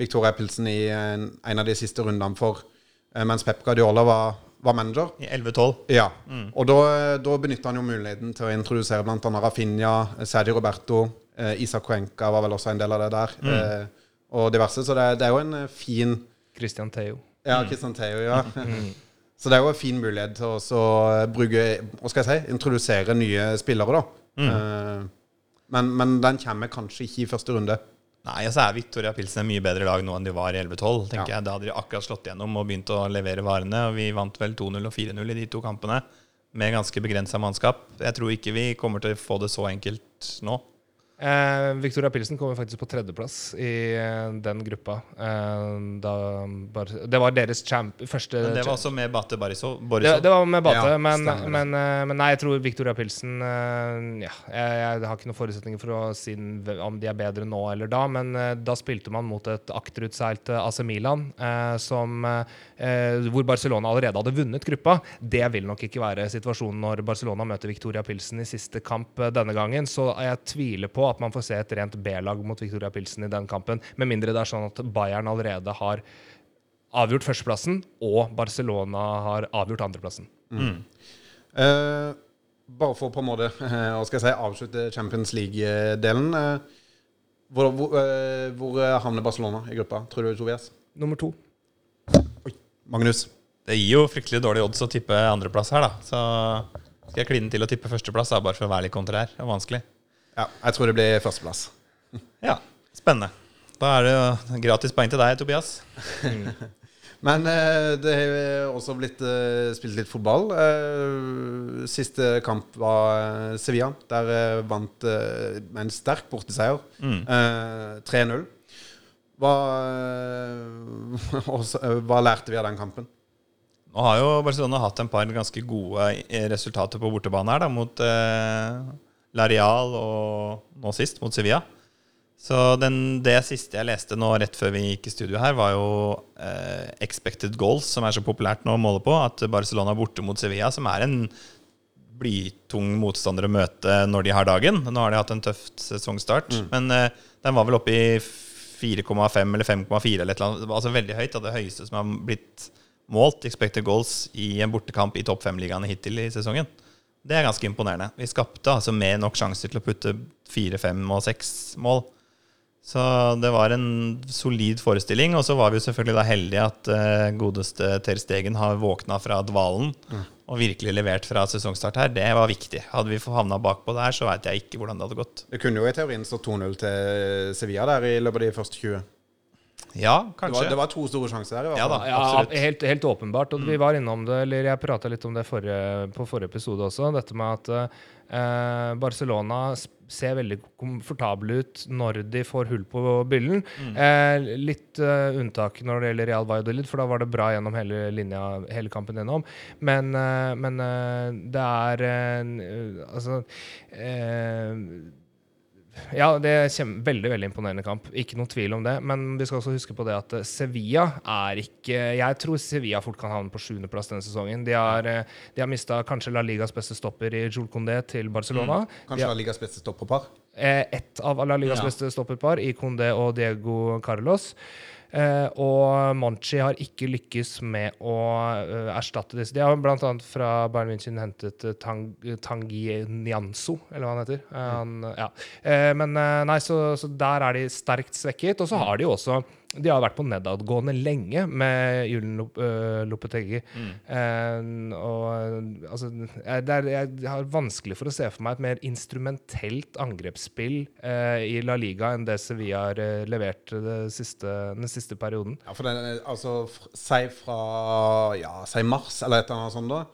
Victoria Pilsen i en, en av de siste rundene for eh, mens Pep Guardiola var, var manager. I 11-12. Ja. Og da, da benytta han jo muligheten til å introdusere bl.a. Rafinha, Sergio Roberto, eh, Isak Cuenca var vel også en del av det der, eh, og diverse. Så det, det er jo en eh, fin Christian Theo. Ja, Christian Theo, ja. Så det er jo en fin mulighet til å bruke Hva skal jeg si? Introdusere nye spillere, da. Eh, men, men den kommer kanskje ikke i første runde. Nei, altså er Victoria Pilsen mye bedre lag nå enn de var i 11-12. tenker Ja. jeg. Da hadde de akkurat slått gjennom og begynt å levere varene. Og vi vant vel 2-0 og 4-0 i de to kampene med ganske begrensa mannskap. Jeg tror ikke vi kommer til å få det så enkelt nå. Eh, Victoria Pilsen kommer faktisk på tredjeplass i eh, den gruppa. Eh, da, bare, det var deres champ, første Men det var også med Bate Barisov. det, Borisov. det var med Bate, Ja, men, men, eh, men nei, jeg tror Victoria Pilsen eh, Ja, jeg, jeg har ikke noen forutsetninger for å si om de er bedre nå eller da, men da spilte man mot et akterutseilt AC Milan, som, eh, hvor Barcelona allerede hadde vunnet gruppa. Det vil nok ikke være situasjonen når Barcelona møter Victoria Pilsen i siste kamp denne gangen, så jeg tviler på at man får se et rent B-lag mot Victoria Pilsen i den kampen, med mindre det er sånn at Bayern allerede har avgjort førsteplassen, og Barcelona har avgjort andreplassen. Eh, bare for på en måte å hva skal jeg si, avslutte Champions League-delen. eh, hvor, hvor, eh, hvor havner Barcelona i gruppa, tror du, Tobias? Nummer to. Magnus? Det gir jo fryktelig dårlig odds å tippe andreplass her, da. Så skal jeg kline til å tippe førsteplass, da, bare for å være litt kontrær. Det er vanskelig. Ja, jeg tror det blir førsteplass. Ja, spennende. Da er det jo gratis poeng til deg, Tobias. Men eh, det har også blitt eh, spilt litt fotball. Eh, siste kamp var Sevilla. Der vant med en sterk borteseier. Mm. 3-0. Hva, hva lærte vi av den kampen? Nå har jo Barcelona hatt en par ganske gode resultater på bortebane her, da, mot eh, La Real og nå sist mot Sevilla. Så den, det siste jeg leste nå rett før vi gikk i studio her, var jo eh, expected goals, som er så populært nå å måle på. At Barcelona er borte mot Sevilla, som er en blytung motstander å møte når de har dagen. Nå har de hatt en tøff sesongstart, men eh, den var vel oppe i 4,5 eller 5,4 eller et eller annet. Altså veldig høyt. av Det høyeste som har blitt målt expected goals i en bortekamp i topp fem-ligaene hittil i sesongen. Det er ganske imponerende. Vi skapte altså mer nok sjanser til å putte fire, fem og seks mål. Så det var en solid forestilling. Og så var vi selvfølgelig da heldige at uh, godeste Ter Stegen har våkna fra dvalen og virkelig levert fra sesongstart her. Det var viktig. Hadde vi havna bakpå der, så veit jeg ikke hvordan det hadde gått. Det kunne jo i teorien stått 2-0 til Sevilla der i løpet av de første 20. Ja, Det kanskje. var, det var to store sjanser der. i hvert Ja da. Ja, helt, helt åpenbart. Og vi var innom det, eller jeg prata litt om det forrige, på forrige episode også. Dette med at eh, Barcelona ser veldig komfortable ut når de får hull på byllen. Eh, litt uh, unntak når det gjelder Real Valladolid, for da var det bra gjennom hele linja, hele kampen gjennom. Men, uh, men uh, det er Altså eh, ja, det er veldig veldig imponerende kamp. Ikke noen tvil om det. Men vi skal også huske på det at eh, Sevilla er ikke Jeg tror Sevilla fort kan havne på sjuendeplass denne sesongen. De har, eh, de har mista kanskje La Ligas beste stopper i Jul Condé til Barcelona. Kanskje La Ligas beste stopperpar. Eh, ett av La Ligas Ja. beste stopperpar i Condé og Diego Carlos. Eh, og Monchi har ikke lykkes med å eh, erstatte disse. De har bl.a. fra Bayern München hentet uh, Tang, Tangi Nyanso, eller hva han heter. Eh, han, ja. eh, men eh, nei, så, så der er de sterkt svekket. Og så har de jo også De har vært på nedadgående lenge med Julen Lopeteggi. Mm. Eh, og altså jeg, er, jeg har vanskelig for å se for meg et mer instrumentelt angrepsspill eh, i La Liga enn det Sevilla har eh, levert det siste, den siste perioden. Ja, for den, altså, Si fra ja, si mars eller et eller annet sånt, da.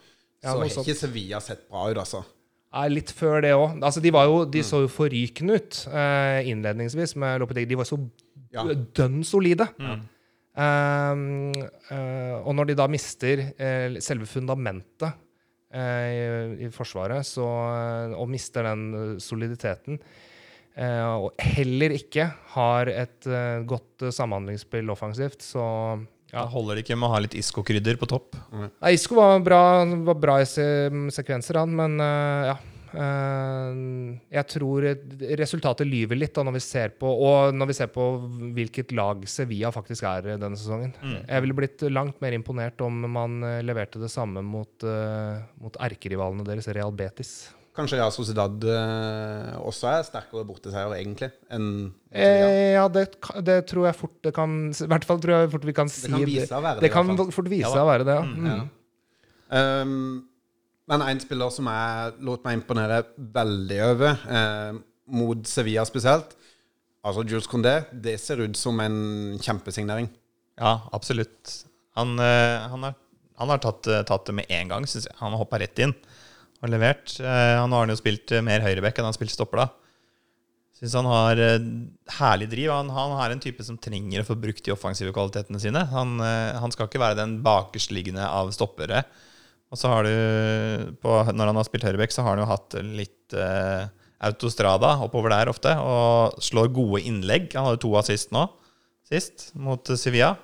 Ja, så har sånt. ikke Sevilla sett bra ut, altså. Nei, litt før det òg. Altså, de, var jo, de så jo forrykende ut eh, innledningsvis med Lopeteggi. De var så Ja. dønn solide. Mm. Uh, uh, og når de da mister uh, selve fundamentet eh, i, i Forsvaret, så, og mister den soliditeten, eh, og heller ikke har et godt samhandlingsspill offensivt, så Da holder det ikke med å ha litt Isco-krydder på topp. Nei, Isco var bra, var bra i se sekvenser, han, men ja. Eh, jeg tror resultatet lyver litt da, når vi ser på Og når vi ser på hvilket lag Sevilla faktisk er denne sesongen. Jeg ville blitt langt mer imponert om man eh, leverte det samme mot, uh, mot erkerivalene deres, Real Betis. Kanskje Real Sociedad eh, også er sterkere borteseier, egentlig, enn Eh, ja, det, det tror jeg fort det kan I hvert fall tror jeg fort vi kan si kan vise seg å være det, Det kan fort vise Ja seg å være det, ja. Mm. Um, men en spiller som jeg lot meg imponere veldig over, eh, mot Sevilla spesielt, altså Jules Condé, det ser ut som en kjempesignering. Ja, absolutt. Han, eh, han, har, han har tatt, eh, tatt det med en gang, syns jeg. Han har hoppa rett inn og levert. Eh, Han har jo spilt mer høyreback enn han har spilt stopper, da. Syns han har herlig driv. Han, han er en type som trenger å få brukt de offensive kvalitetene sine. Han, han skal ikke være den bakerstliggende av stoppere. Og så har du på, Når han har spilt høyrebekk, så har han jo hatt litt eh, autostrada oppover der ofte. Og slår gode innlegg. Han hadde to assist nå, sist, mot Sevilla.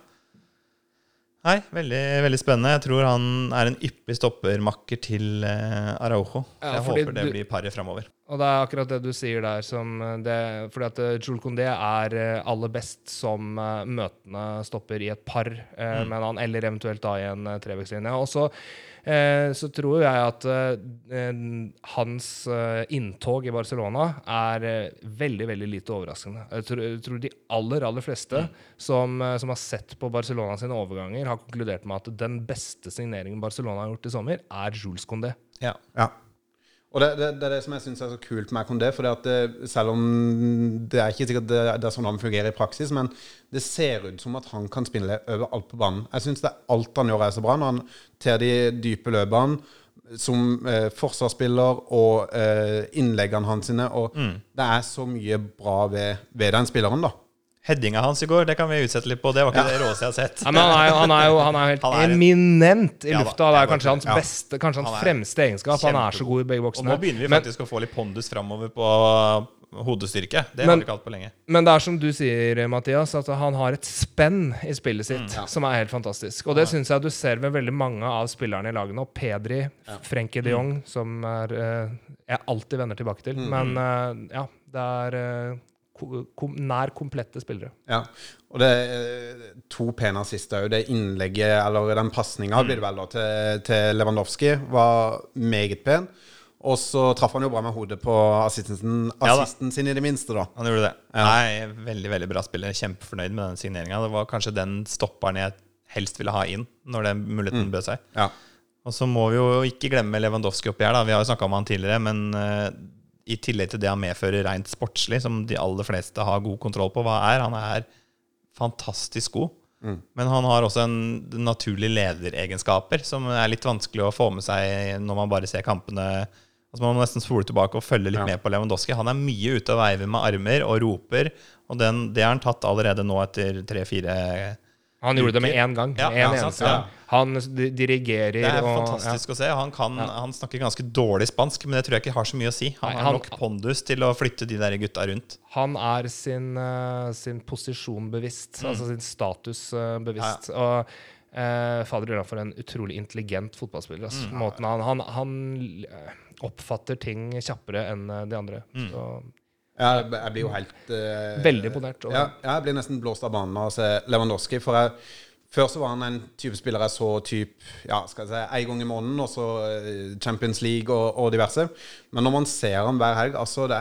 Nei, veldig, veldig spennende. Jeg tror han er en yppig stoppermakker til eh, Araujo. Ja, jeg håper det du- blir paret framover. Og det er akkurat det du sier der som eh, det, Fordi at eh, Jules Condé er eh, aller best som møtende stopper i et par eh, Mm. en eller eventuelt da i en trevektslinje. Og så, så tror jeg at eh, eh, hans eh, inntog i Barcelona er eh, veldig, veldig lite overraskende. Jeg tror, jeg tror de aller, aller fleste Mm. som, eh, som har sett på Barcelona sine overganger, har konkludert med at den beste signeringen Barcelona har gjort i sommer, er Jules Condé. Ja. Ja. Og det, det, det er det som jeg syns er så kult med Condé. For selv om det er ikke sikkert det, det er sånn han fungerer i praksis, men det ser ut som at han kan spille overalt på banen. Jeg syns alt han gjør, er så bra. Når han tar de dype løpene som eh, forsvarsspiller og eh, innleggene hans sine. Og det er så mye bra ved, ved den spilleren, da. Headinga hans i går, det kan vi utsette litt på. Det var ikke det råeste jeg har sett. Ja, men han er jo, han er jo, han er jo helt Han er eminent i Ja da, lufta. Det er kanskje hans beste, kanskje hans Han er fremste egenskap. Han er så god i begge boksene. Og nå begynner vi Men, faktisk å få litt pondus framover på hodestyrke. Det har vi ikke hatt på lenge. men det er som du sier, Mathias, at han har et spenn i spillet sitt Mm. som er helt fantastisk. Og det syns jeg du ser ved veldig mange av spillerne i laget nå. Pedri, Frenkie de Jong, som er eh, jeg alltid vender tilbake til. Mm. Men eh, ja, det er eh, kom nær komplette spillere. Ja, og det er to pene assister òg. Det innlegget, eller den pasninga, blir det vel da, til, til Lewandowski, var meget pen. Og så traff han jo bra med hodet på assisten, Ja sin, i det minste, da. Han gjorde det. Nei, Veldig veldig bra spiller. Kjempefornøyd med den signeringa. Det var kanskje den stopperen jeg helst ville ha inn når den muligheten bød seg. Ja. Og så må vi jo ikke glemme Lewandowski oppi her. da Vi har jo snakka om han tidligere, men eh, i tillegg til det han medfører rent sportslig, som de aller fleste har god kontroll på, hva er? Han er fantastisk god. Men han har også en naturlig lederegenskaper som er litt vanskelig å få med seg når man bare ser kampene. Altså Man må nesten spole tilbake og følge litt Ja. med på Lewandowski. Han er mye ute og veiver med armer og roper, og den, det har han tatt allerede nå etter tre-fire Han gjorde det med én gang. Ja, en ja, sant. Han di- dirigerer Det er og fantastisk å se. Han, kan, han snakker ganske dårlig spansk, men det tror jeg ikke har så mye å si. Han Nei, har nok pondus til å flytte de der gutta rundt. Han er sin, uh, sin posisjon bevisst, altså sin status uh, bevisst. Og uh, fader Ulland for en utrolig intelligent fotballspiller. Altså. Måten han, han, han oppfatter ting kjappere enn de andre. Så, Ja, jeg jeg blir jo helt uh, veldig imponert. Ja, jeg blir nesten blåst av banen av å se Lewandowski. For jeg, før så var han en type spiller jeg så typ, ja, skal jeg si, en gang i måneden, og så eh, Champions League og, og diverse. Men når man ser han hver helg, altså det,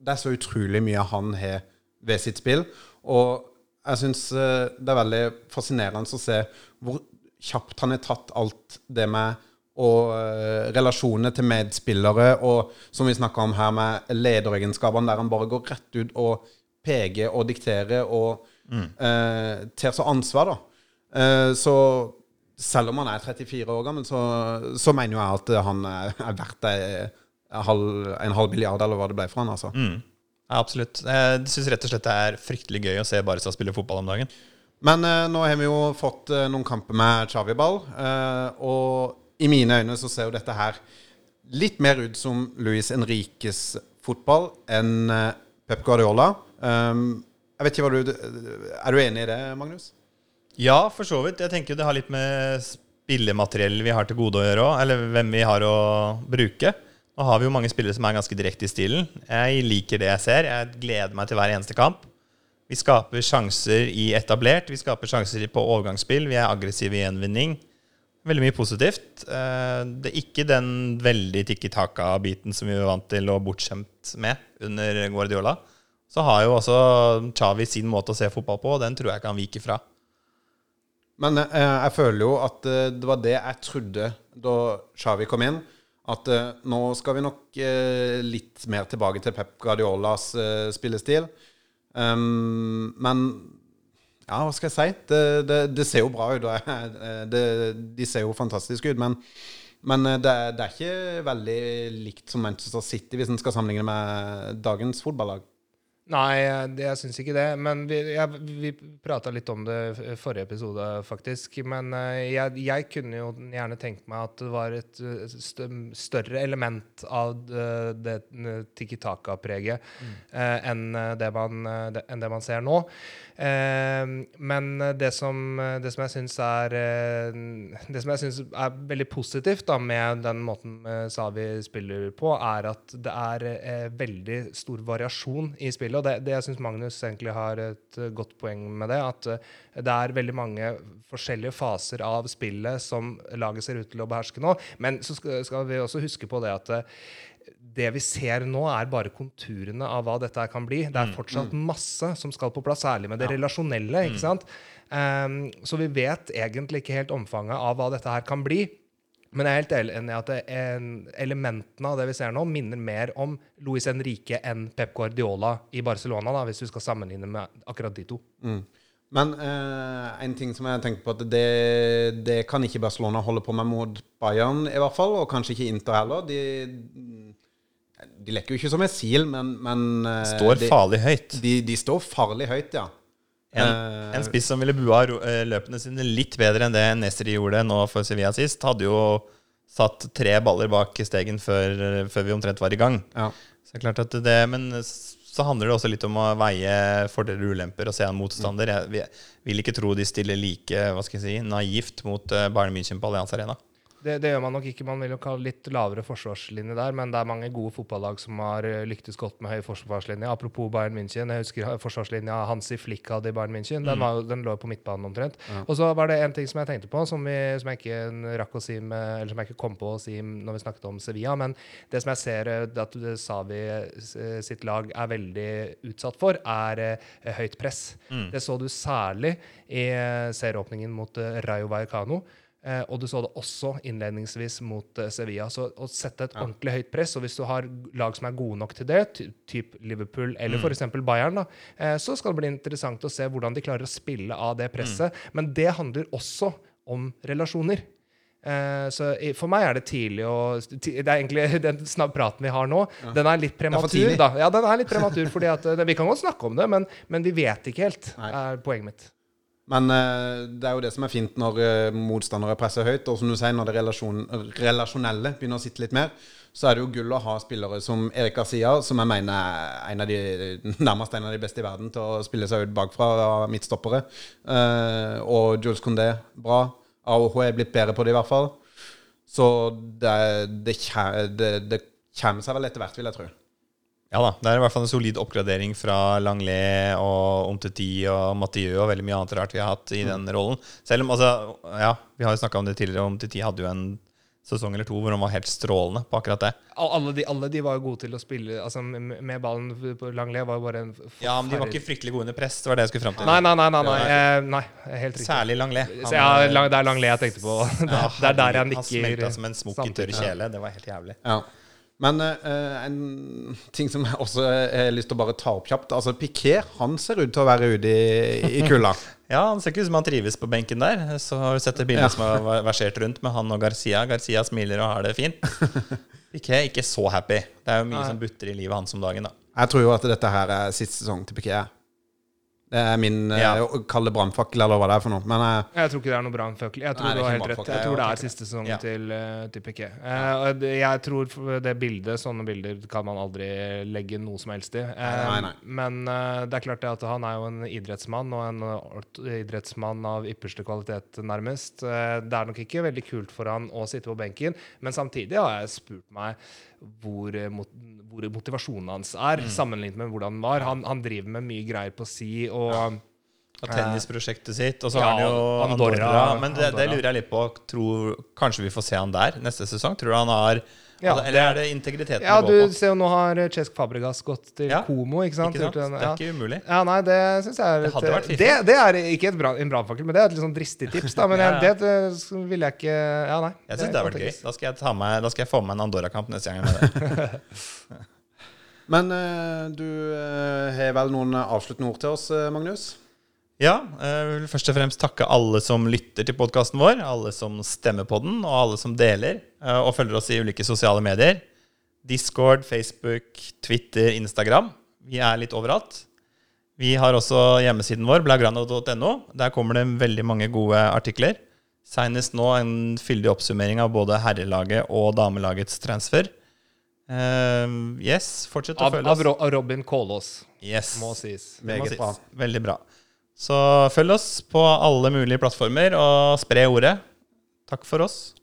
det er så utrolig mye han har ved sitt spill. Og jeg syns det er veldig fascinerende å se hvor kjapt han har tatt alt det med og eh, relasjoner til medspillere, og som vi snakka om her, med lederegenskapene, der han bare går rett ut og peker og dikterer og eh, tar så ansvar, da. Uh, så selv om han er 34 år gammel, så, så mener jo jeg at han er, er verdt en, halv, en halv milliard, eller hva det ble for han, altså. Ja, absolutt. Jeg syns rett og slett det er fryktelig gøy å se Barca spille fotball om dagen. Men nå har vi jo fått noen kamper med Xavi-ball, eh, og i mine øyne så ser jo dette her litt mer ut som Luis Enriques fotball enn eh, Pep Guardiola. Um, jeg vet ikke hva du Er du enig i det, Magnus? Ja, for så vidt. Jeg tenker det har litt med spillemateriell vi har til gode å gjøre òg, eller hvem vi har å bruke. Nå har vi jo mange spillere som er ganske direkte i stilen. Jeg liker det jeg ser. Jeg gleder meg til hver eneste kamp. Vi skaper sjanser i etablert, vi skaper sjanser på overgangsspill, vi er aggressive i gjenvinning. Veldig mye positivt. Eh, Det er ikke den veldig tikki taka-biten som vi var vant til og bortskjemt med under Guardiola. Så har jo også Chavi sin måte å se fotball på, og den tror jeg ikke han viker fra. Men eh, jeg føler jo at eh, det var det jeg trodde da Xavi kom inn. At nå skal vi nok litt mer tilbake til Pep Guardiolas spillestil. Um, men ja, hva skal jeg si? Det, det, det ser jo bra ut. Det, de ser jo fantastiske ut. Men, men eh, det er ikke veldig likt som Manchester City, hvis en skal sammenligne med dagens fotballag. Nei, det, jeg syns ikke det. Men vi, jeg, vi prata litt om det i forrige episode, faktisk. Men eh, jeg, jeg, kunne jo gjerne tenkt meg at det var et større element av det, Tiki Taka-preget mm. eh, enn, enn det man ser nå. Eh, men det som, det som jeg syns er Det som jeg syns er veldig positivt da, med den måten Savi spiller på, er at det er veldig stor variasjon i spillet og det, det jeg syns Magnus egentlig har et uh, godt poeng med det, at uh, det er veldig mange forskjellige faser av spillet som laget ser ut til å beherske nå. Men så skal, skal vi også huske på det at uh, det vi ser nå, er bare konturene av hva dette kan bli. Det er mm, fortsatt mm. masse som skal på plass, særlig med det ja. relasjonelle. ikke mm. sant? Um, så vi vet egentlig ikke helt omfanget av hva dette her kan bli. Men jeg er helt enig i at elementene av det vi ser nå, minner mer om Luis Henrique enn Pep Guardiola i Barcelona, da, hvis du skal sammenligne med akkurat de to. Mm. Men eh, en ting som jeg tenker på, at det, det, kan ikke Barcelona holde på med mot Bayern, i hvert fall, og kanskje ikke Inter heller. De, de leker jo ikke som en sil, men, men eh, Står de, farlig høyt. De, de står farlig høyt, ja. En, en, spiss som ville bua eh, løpene sine litt bedre enn det Nesri gjorde nå for Sevilla sist, hadde jo satt tre baller bak stegen før, før vi omtrent var i gang. Ja. Så er klart at det, Men så handler det også litt om å veie fordeler og ulemper og se en motstander. Jeg vil ikke tro de stiller like hva skal jeg si, naivt mot eh, Bayern München på Allianz Arena. Det, det, gjør man nok ikke. Man vil jo kalle litt lavere forsvarslinje der, men det er mange gode fotballag som har eh, lyktes godt med høy forsvarslinje. Apropos Bayern München. Jeg husker forsvarslinja Hansi Flick hadde i Bayern München. Den, mm. var, den lå på midtbanen omtrent. Ja. Og så var det en ting som jeg tenkte på, som, vi, som, jeg ikke rakk å si med, eller som jeg ikke kom på å si når vi snakket om Sevilla. Men det som jeg ser eh, at Savi eh, sitt lag er veldig utsatt for, er høyt press. Mm. Det så du særlig i serieåpningen mot Rayo Vallecano. Eh, og du så det også innledningsvis mot eh, Sevilla. Så å sette et ja. ordentlig høyt press, og hvis du har lag som er gode nok til det, typ Liverpool eller mm. f.eks. Bayern, da, eh, så skal det bli interessant å se hvordan de klarer å spille av det presset. Mm. Men det handler også om relasjoner. Eh, så for meg er det tidlig å Det er egentlig den praten vi har nå, ja. den er litt prematur. da. Ja, den er litt prematur, fordi at, Vi kan godt snakke om det, men, men vi vet ikke helt, Nei. er poenget mitt. Men uh, det er jo det som er fint når uh, motstandere presser høyt. Og som du sier, når det relasjon, relasjonelle begynner å sitte litt mer, så er det jo gull å ha spillere som Erik Garcia, som jeg mener er en av de, nærmest en av de beste i verden til å spille seg ut bakfra av midtstoppere. Uh, og Jules Condé, bra. AOH er blitt bedre på det, i hvert fall. Så det, det, det, det kommer seg vel etter hvert, vil jeg tro. Ja da, det er i hvert fall en solid oppgradering fra Langlais og Omteti og Mathieu og veldig mye annet rart vi har hatt i mm. den rollen. Selv om, altså, ja, vi har jo snakka om det tidligere, Omteti hadde jo en sesong eller to hvor han var helt strålende på akkurat det. Alle de, alle de var jo gode til å spille altså med ballen på Langlais var jo bare en Ja, men de var ikke fryktelig gode under press, det var det jeg skulle fram til. Nei, nei, nei, nei, nei, eh, nei helt riktig. Særlig Langlais. Ja, det er Langlais jeg tenkte på. det, er der jeg nikker. Han smelta som en smokk i tørr kjele. Det var helt jævlig. Ja. Men uh, en ting som jeg også har lyst til å bare ta opp kjapt. Altså Piquet han ser ut til å være ute i, i kulda. ja, han ser ikke ut som han trives på benken der. Så har du sett det bildet ja. som har versert rundt med han og Garcia. Garcia smiler og har det fint. Piquet ikke så happy. Det er jo mye Nei. som butter i livet hans om dagen. da Jeg tror jo at dette her er siste sesong til Piquet. Det er min eh, ja. uh, kalde brannfakkel, eller hva det er for noe. Men, uh, jeg tror ikke det er noe brannfakkel. Jeg tror Nei, du har helt rett. Jeg tror det er siste sesong ja. til, uh, til Piquet. Uh, jeg tror det bildet, sånne bilder kan man aldri legge noe som helst i. Nei, nei. Men det er klart det at han er jo en idrettsmann, og en idrettsmann av ypperste kvalitet, nærmest. det er nok ikke veldig kult for han å sitte på benken, men samtidig har jeg spurt meg hvor, hvor motivasjonen hans er, mm. sammenlignet med hvordan den var. Han, han, driver med mye greier på si. og... Ja. Og tennisprosjektet sitt. Og så ja, har han jo Andorra. Andorra. Men det, det, lurer jeg litt på. Tror, kanskje vi får se han der neste sesong? Tror du han har ja, altså, eller er det integriteten ja, du ser jo Nå har Chesk Fabregas gått til ja, Komo. ikke sant? Ikke sant? Det er ikke umulig. Ja, nei, Det synes jeg er Det hadde vært det, det er ikke bra, en brannfakkel, men det er et litt sånn dristig tips. da Men ja, det, det ville jeg ikke Ja, nei. Jeg syns det, det har vært gøy. Da skal, jeg med, da skal jeg få med en Andorra-kamp neste gang. Med det. men uh, du uh, har vel noen avsluttende ord til oss, uh, Magnus? Ja, jeg vil først og fremst takke alle som lytter til podkasten vår, alle som stemmer på den, og alle som deler eh, og følger oss i ulike sosiale medier. Discord, Facebook, Twitter, Instagram. Vi er litt overalt. Vi har også hjemmesiden vår, blagrano.no. Der kommer det veldig mange gode artikler. Seinest nå en fyldig oppsummering av både herrelaget og damelagets transfer. Eh, yes, fortsett å Av, følge oss. Av Robin Kålås, Yes. må sies. Må sies. Veldig bra. Så følg oss på alle mulige plattformer, og spre ordet. Takk for oss.